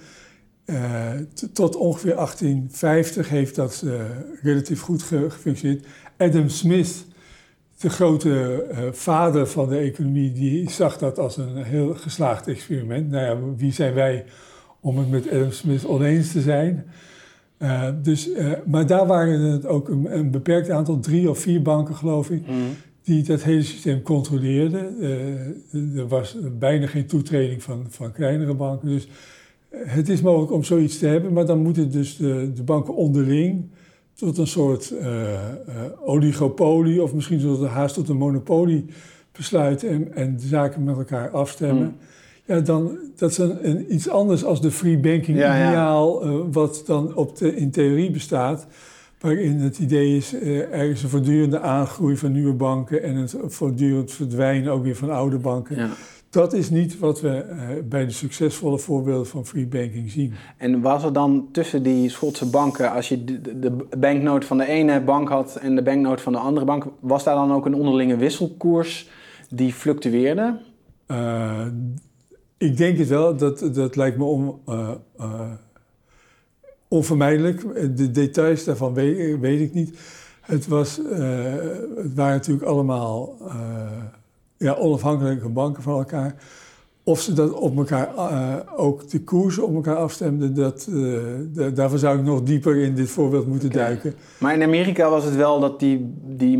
tot ongeveer 1850 heeft dat relatief goed gefunctioneerd. Adam Smith, de grote vader van de economie, die zag dat als een heel geslaagd experiment. Nou ja, wie zijn wij om het met Adam Smith oneens te zijn? Uh, dus, uh, maar daar waren het ook een, een, beperkt aantal, drie of vier banken geloof ik, mm. die dat hele systeem controleerden. Er was bijna geen toetreding van, van kleinere banken. Dus het is mogelijk om zoiets te hebben, maar dan moeten dus de, de banken onderling tot een soort oligopolie of misschien tot, haast tot een monopolie besluiten en, en de zaken met elkaar afstemmen. Mm. Ja, dan, dat is een, iets anders als de free banking ideaal, eh, wat dan op de, in theorie bestaat. Waarin het idee is, uh, er is een voortdurende aangroei van nieuwe banken en het voortdurend verdwijnen ook weer van oude banken. Ja. Dat is niet wat we uh, bij de succesvolle voorbeelden van free banking zien. En was er dan tussen die Schotse banken, als je de, banknote van de ene bank had en de banknote van de andere bank, was daar dan ook een onderlinge wisselkoers die fluctueerde? Ik denk het wel, dat, dat lijkt me uh, uh, onvermijdelijk. De details daarvan weet, weet ik niet. Het, was, uh, het waren natuurlijk allemaal ja, onafhankelijke banken van elkaar. Of ze dat op elkaar, ook de koersen op elkaar afstemden, dat, daarvoor zou ik nog dieper in dit voorbeeld moeten duiken. Maar in Amerika was het wel dat die, die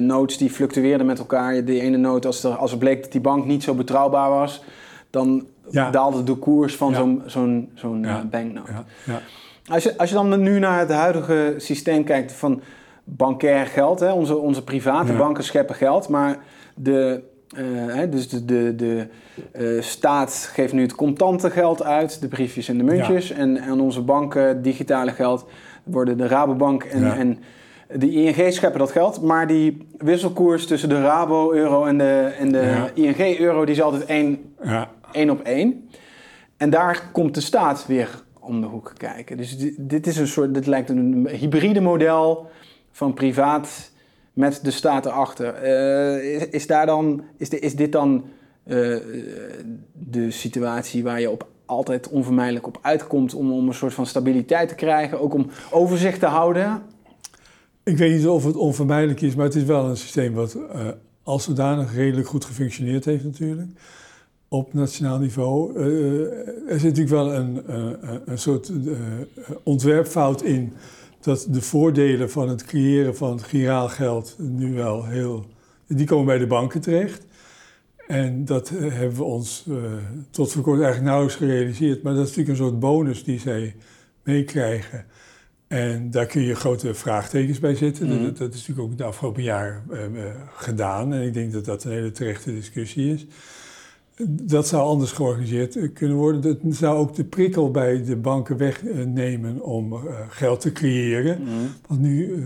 notes die fluctueerden met elkaar. De ene noot, als, er, als het bleek dat die bank niet zo betrouwbaar was, dan daalde de koers van zo'n zo'n zo'n ja. Eh, banknote. Als, je, als je dan nu naar het huidige systeem kijkt van bankair geld, hè, onze, onze private banken scheppen geld, maar de, uh, dus de, de, de uh, staat geeft nu het contante geld uit, de briefjes en de muntjes, en, en onze banken digitale geld worden de Rabobank en, en de ING scheppen dat geld, maar die wisselkoers tussen de Rabo-euro en de, en de ING-euro die is altijd één, ja. één op één. En daar komt de staat weer om de hoek kijken. Dus dit, is een soort, dit lijkt een hybride model van privaat met de staat erachter. Uh, is, daar dan, is, de, is dit dan uh, de situatie waar je op altijd onvermijdelijk op uitkomt om, om een soort van stabiliteit te krijgen, ook om overzicht te houden? Ik weet niet of het onvermijdelijk is, maar het is wel een systeem wat uh, als zodanig redelijk goed gefunctioneerd heeft natuurlijk. Op nationaal niveau. Er zit natuurlijk wel een, een soort ontwerpfout in dat de voordelen van het creëren van giraal geld nu wel heel... Die komen bij de banken terecht. En dat hebben we ons tot voor kort eigenlijk nauwelijks gerealiseerd. Maar dat is natuurlijk een soort bonus die zij meekrijgen. En daar kun je grote vraagtekens bij zetten. dat, mhm. dat, is natuurlijk ook de afgelopen jaar uh, gedaan. En ik denk dat dat een hele terechte discussie is. Dat zou anders georganiseerd kunnen worden. Dat zou ook de prikkel bij de banken wegnemen om geld te creëren. Mhm. Want nu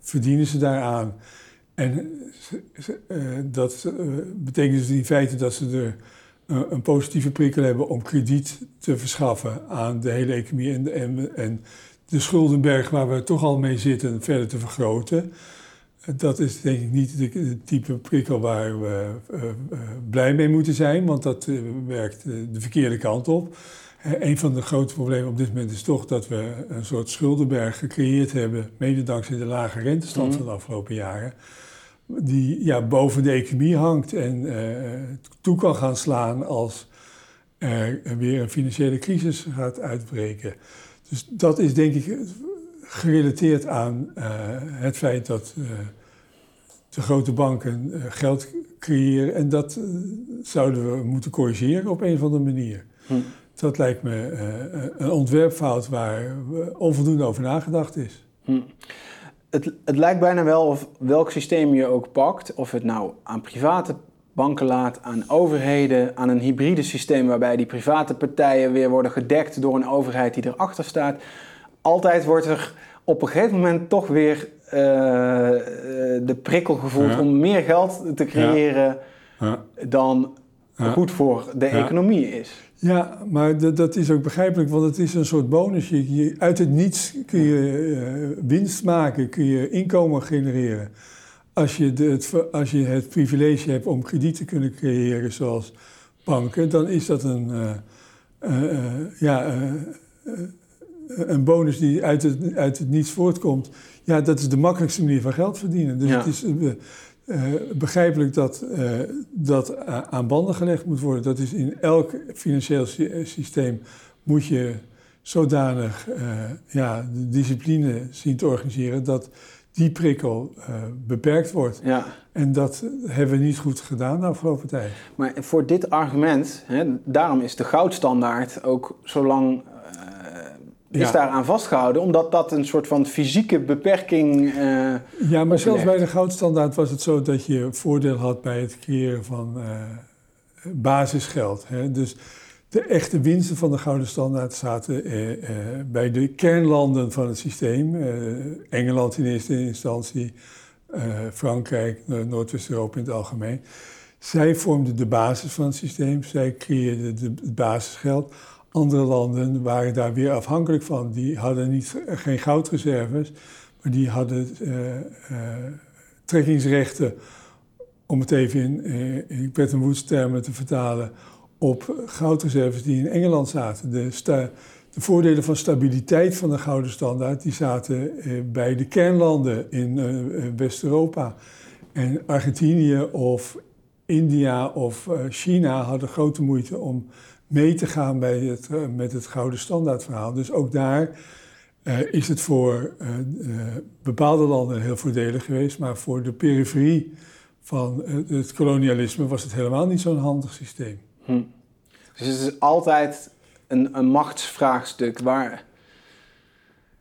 verdienen ze daaraan. En dat betekent dus in feite dat ze er een positieve prikkel hebben om krediet te verschaffen aan de hele economie en, en, en de schuldenberg waar we toch al mee zitten verder te vergroten. Dat is denk ik niet de, type prikkel waar we uh, blij mee moeten zijn, want dat uh, werkt de verkeerde kant op. een van de grote problemen op dit moment is toch dat we een soort schuldenberg gecreëerd hebben, mede dankzij de lage rentestand mhm. van de afgelopen jaren die ja, boven de economie hangt en toe kan gaan slaan als er weer een financiële crisis gaat uitbreken. Dus dat is denk ik gerelateerd aan uh, het feit dat uh, de grote banken uh, geld creëren. En dat zouden we moeten corrigeren op een of andere manier. Hm. Dat lijkt me een ontwerpfout waar onvoldoende over nagedacht is. Hm. Het, het lijkt bijna wel of welk systeem je ook pakt, of het nou aan private banken laat, aan overheden, aan een hybride systeem waarbij die private partijen weer worden gedekt door een overheid die erachter staat. Altijd wordt er op een gegeven moment toch weer uh, de prikkel gevoeld om meer geld te creëren ja. dan goed voor de economie is. Ja, maar dat is ook begrijpelijk, want het is een soort bonus. Je, uit het niets kun je uh, winst maken, kun je inkomen genereren als je, de, het, als je het privilege hebt om krediet te kunnen creëren zoals banken, dan is dat een, uh, uh, ja, een bonus die uit het, uit het niets voortkomt. Ja, dat is de makkelijkste manier van geld verdienen. Dus het is begrijpelijk dat dat aan banden gelegd moet worden. Dat is in elk financieel systeem moet je zodanig ja, de discipline zien te organiseren dat die prikkel beperkt wordt. Ja. En dat hebben we niet goed gedaan de afgelopen tijd. Maar voor dit argument, hè, daarom is de goudstandaard ook zo lang uh, is daar aan vastgehouden, omdat dat een soort van fysieke beperking. Uh, ja, maar zelfs bij de goudstandaard was het zo dat je voordeel had bij het creëren van basisgeld. Hè. Dus de echte winsten van de Gouden Standaard zaten eh, eh, bij de kernlanden van het systeem. Eh, Engeland in eerste instantie, eh, Frankrijk, Noordwest-Europa in het algemeen. Zij vormden de basis van het systeem, zij creëerden de, het basisgeld. Andere landen waren daar weer afhankelijk van. Die hadden niet, geen goudreserves, maar die hadden eh, trekkingsrechten, om het even in, in Bretton Woods termen te vertalen op goudreserves die in Engeland zaten. De, de voordelen van stabiliteit van de gouden standaard die zaten bij de kernlanden in West-Europa. En Argentinië of India of China hadden grote moeite om mee te gaan bij het, met het gouden standaardverhaal. Dus ook daar is het voor bepaalde landen heel voordelig geweest, maar voor de periferie van het kolonialisme was het helemaal niet zo'n handig systeem. Hm. Dus het is altijd een, een machtsvraagstuk waar.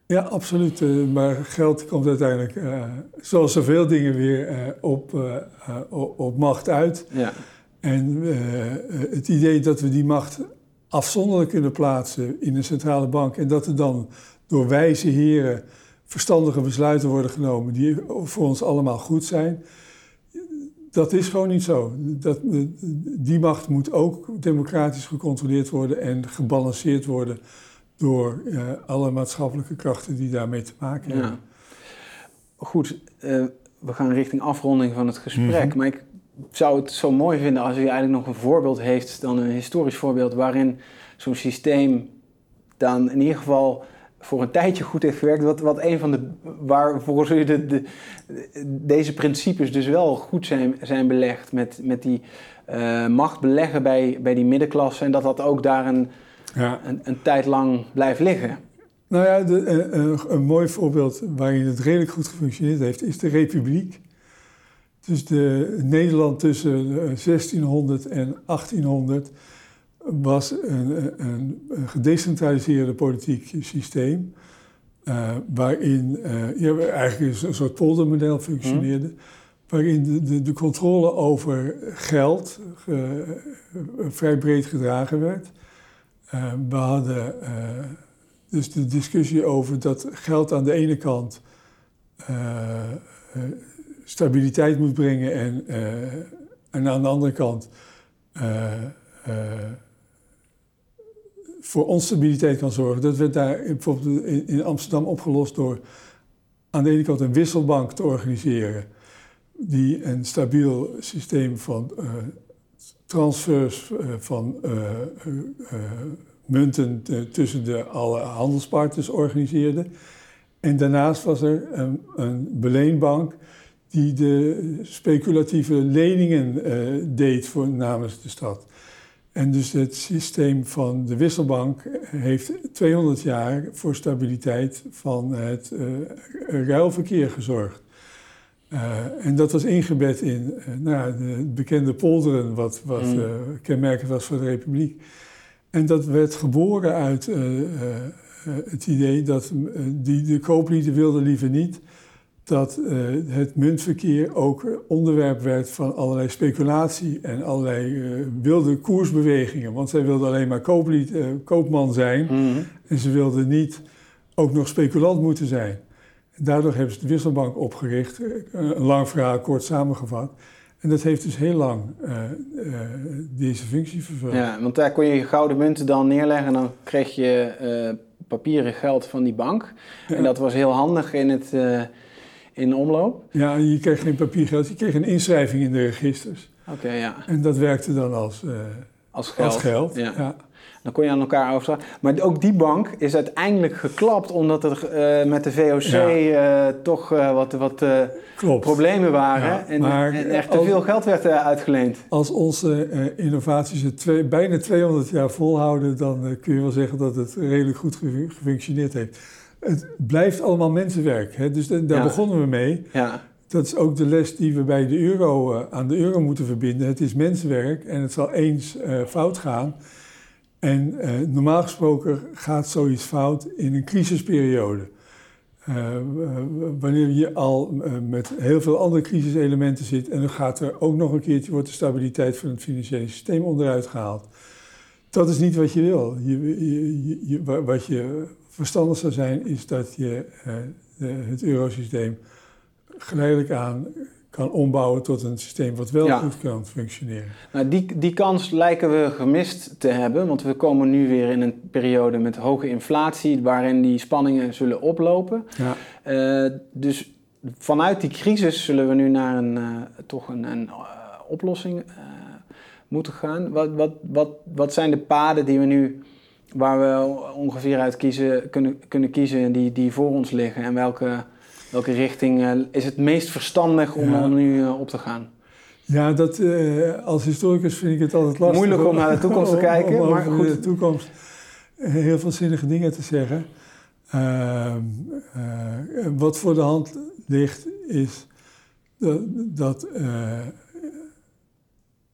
Ja, absoluut. Uh, maar geld komt uiteindelijk, uh, zoals zoveel dingen, weer uh, op, op macht uit. Ja. En het idee dat we die macht afzonderlijk kunnen plaatsen in een centrale bank en dat er dan door wijze heren verstandige besluiten worden genomen die voor ons allemaal goed zijn, dat is gewoon niet zo. Dat, die macht moet ook democratisch gecontroleerd worden en gebalanceerd worden door uh, alle maatschappelijke krachten die daarmee te maken hebben. Ja. Goed, uh, we gaan richting afronding van het gesprek. Mhm. Maar ik zou het zo mooi vinden als u eigenlijk nog een voorbeeld heeft, dan een historisch voorbeeld, waarin zo'n systeem dan in ieder geval voor een tijdje goed heeft gewerkt. Wat, wat een van de. waar volgens u de, de, deze principes dus wel goed zijn, zijn belegd. Met, met die uh, macht beleggen bij, bij die middenklasse. En dat dat ook daar een, ja. een, een, tijd lang blijft liggen. Nou ja, de, een, eh, eh, een, mooi voorbeeld waarin het redelijk goed gefunctioneerd heeft, is de Republiek. Dus de Nederland tussen 1600 en 1800 was een, een, een gedecentraliseerde politiek systeem. Uh, waarin uh, ja, eigenlijk een soort poldermodel functioneerde. waarin de, de, de controle over geld vrij breed gedragen werd. we hadden dus de discussie over dat geld aan de ene kant stabiliteit moet brengen en, en aan de andere kant voor onstabiliteit kan zorgen. Dat werd daar bijvoorbeeld in Amsterdam opgelost door aan de ene kant een wisselbank te organiseren, die een stabiel systeem van uh, transfers van munten tussen de alle handelspartners organiseerde. En daarnaast was er een, een beleenbank die de speculatieve leningen deed voor, namens de stad. En dus het systeem van de wisselbank heeft 200 jaar voor stabiliteit van het uh, ruilverkeer gezorgd. Uh, en dat was ingebed in uh, nou, de bekende polderen, wat, wat mm. kenmerkend was voor de Republiek. En dat werd geboren uit het idee dat die, de kooplieden wilden liever niet dat uh, het muntverkeer ook onderwerp werd van allerlei speculatie en allerlei uh, wilde koersbewegingen. Want zij wilden alleen maar kooplied, uh, koopman zijn mm en ze wilden niet ook nog speculant moeten zijn. Daardoor hebben ze de wisselbank opgericht, een lang verhaal kort samengevat. En dat heeft dus heel lang deze functie vervuld. Ja, want daar kon je je gouden munten dan neerleggen en dan kreeg je papieren geld van die bank. En dat was heel handig in het in omloop? Ja, je kreeg geen papiergeld, je kreeg een inschrijving in de registers. Oké, ja. En dat werkte dan als, uh, als geld. Als geld. Ja. Dan kon je aan elkaar overdragen. Maar ook die bank is uiteindelijk geklapt omdat er uh, met de VOC uh, toch wat, wat problemen waren. en, en, echt te veel geld werd uitgeleend. Als onze innovaties het twee, bijna 200 jaar volhouden, dan kun je wel zeggen dat het redelijk goed gefunctioneerd heeft het blijft allemaal mensenwerk. Hè? Dus daar begonnen we mee. Ja. Dat is ook de les die we bij de euro, uh, aan de euro moeten verbinden. Het is mensenwerk en het zal eens uh, fout gaan. En uh, normaal gesproken gaat zoiets fout in een crisisperiode. wanneer je al met heel veel andere crisiselementen zit en dan gaat er ook nog een keertje, wordt de stabiliteit van het financiële systeem onderuit gehaald. Dat is niet wat je wil. Je, je, je, wat je verstandig zou zijn, is dat je uh, de, het eurosysteem geleidelijk aan kan ombouwen tot een systeem wat wel goed kan functioneren. Nou, die, die kans lijken we gemist te hebben, want we komen nu weer in een periode met hoge inflatie, waarin die spanningen zullen oplopen. Ja. Uh, dus vanuit die crisis zullen we nu naar een, uh, toch een, een oplossing moeten gaan. Wat, wat, wat, wat zijn de paden die we nu waar we ongeveer uit kiezen, kunnen, kunnen kiezen die, die voor ons liggen. En welke, welke richting uh, is het meest verstandig om, ja. nu uh, op te gaan? Ja, dat, uh, als historicus vind ik het altijd lastig. Moeilijk om naar de toekomst te kijken, om, maar goed. de toekomst heel veel zinnige dingen te zeggen. Ehm, wat voor de hand ligt is dat, dat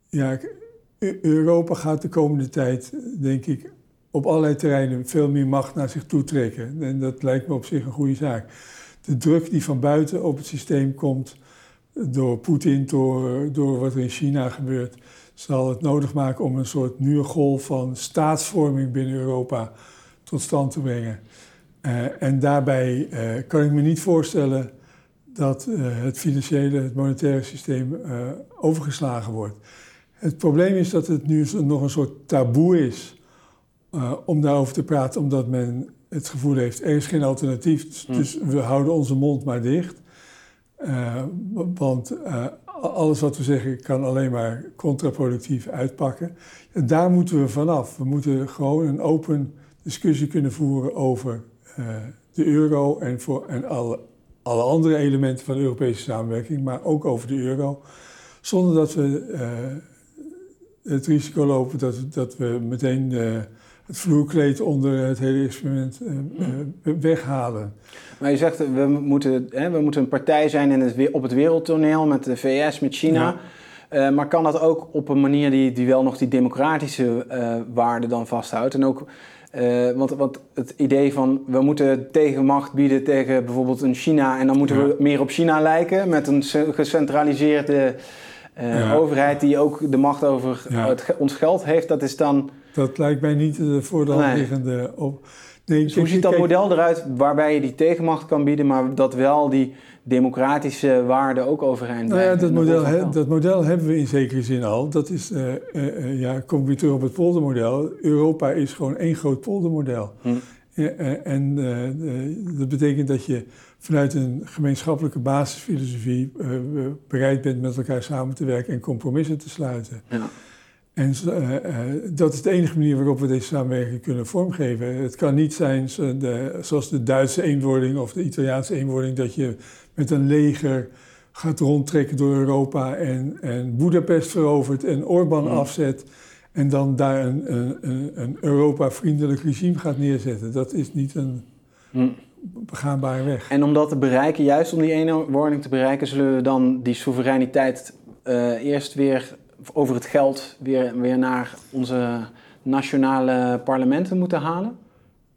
ja, Europa gaat de komende tijd, denk ik, op allerlei terreinen veel meer macht naar zich toe trekken. En dat lijkt me op zich een goede zaak. De druk die van buiten op het systeem komt door Poetin, door, door wat er in China gebeurt, zal het nodig maken om een soort nieuwe golf van staatsvorming binnen Europa tot stand te brengen. Uh, en daarbij uh, kan ik me niet voorstellen dat uh, het financiële, het monetaire systeem overgeslagen wordt. Het probleem is dat het nu nog een soort taboe is uh, om daarover te praten, omdat men het gevoel heeft, er is geen alternatief, dus, hm. dus we houden onze mond maar dicht. Uh, want uh, alles wat we zeggen kan alleen maar contraproductief uitpakken. En daar moeten we vanaf. We moeten gewoon een open discussie kunnen voeren over de euro en, voor, en alle, alle andere elementen van de Europese samenwerking, maar ook over de euro. Zonder dat we het risico lopen dat, dat we meteen het vloerkleed onder het hele experiment uh, weghalen. Maar je zegt, we moeten, hè, we moeten een partij zijn in het, op het wereldtoneel met de VS, met China. Uh, maar kan dat ook op een manier die, die wel nog die democratische uh, waarden dan vasthoudt? En ook Uh, want, want het idee van we moeten tegenmacht bieden tegen bijvoorbeeld een China en dan moeten we meer op China lijken met een gecentraliseerde overheid die ook de macht over het, ons geld heeft, dat is dan. Dat lijkt mij niet de voor de hand liggende op. Nee, dus hoe ziet dat model eruit waarbij je die tegenmacht kan bieden, maar dat wel die democratische waarden ook overeind nou ja, dat model, dat model hebben we in zekere zin al. Dat is, uh, uh, ja, kom weer terug op het poldermodel. Europa is gewoon één groot poldermodel. Hm. en dat betekent dat je vanuit een gemeenschappelijke basisfilosofie bereid bent met elkaar samen te werken en compromissen te sluiten. Ja. En uh, dat is de enige manier waarop we deze samenwerking kunnen vormgeven. Het kan niet zijn de, zoals de Duitse eenwording of de Italiaanse eenwording, dat je met een leger gaat rondtrekken door Europa en, en Budapest verovert en Orbán mm. afzet en dan daar een, een, een Europa-vriendelijk regime gaat neerzetten. Dat is niet een mm. begaanbare weg. En om dat te bereiken, juist om die eenwording te bereiken, zullen we dan die soevereiniteit uh, eerst weer over het geld weer, weer naar onze nationale parlementen moeten halen?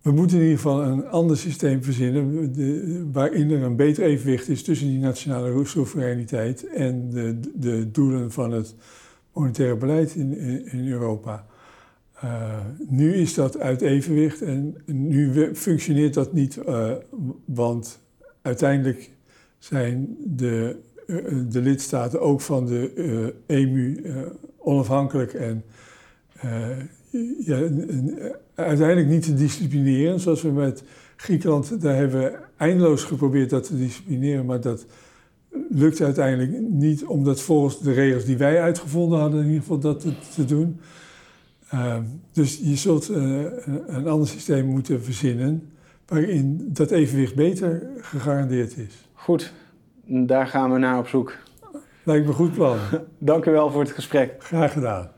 We moeten in ieder geval een ander systeem verzinnen de, waarin er een beter evenwicht is tussen die nationale soevereiniteit en de, de doelen van het monetaire beleid in, in, Europa. Uh, nu is dat uit evenwicht en nu functioneert dat niet, uh, want uiteindelijk zijn de eh, de lidstaten ook van de EMU eh, e eh, onafhankelijk en ja, uiteindelijk niet te disciplineren. Zoals we met Griekenland, daar hebben we eindeloos geprobeerd dat te disciplineren, maar dat lukt uiteindelijk niet om dat volgens de regels die wij uitgevonden hadden, in ieder geval dat te, te doen. Ehm, dus je zult een ander systeem moeten verzinnen waarin dat evenwicht beter gegarandeerd is. Goed, daar gaan we naar op zoek. Lijkt me goed plan. Dank u wel voor het gesprek. Graag gedaan.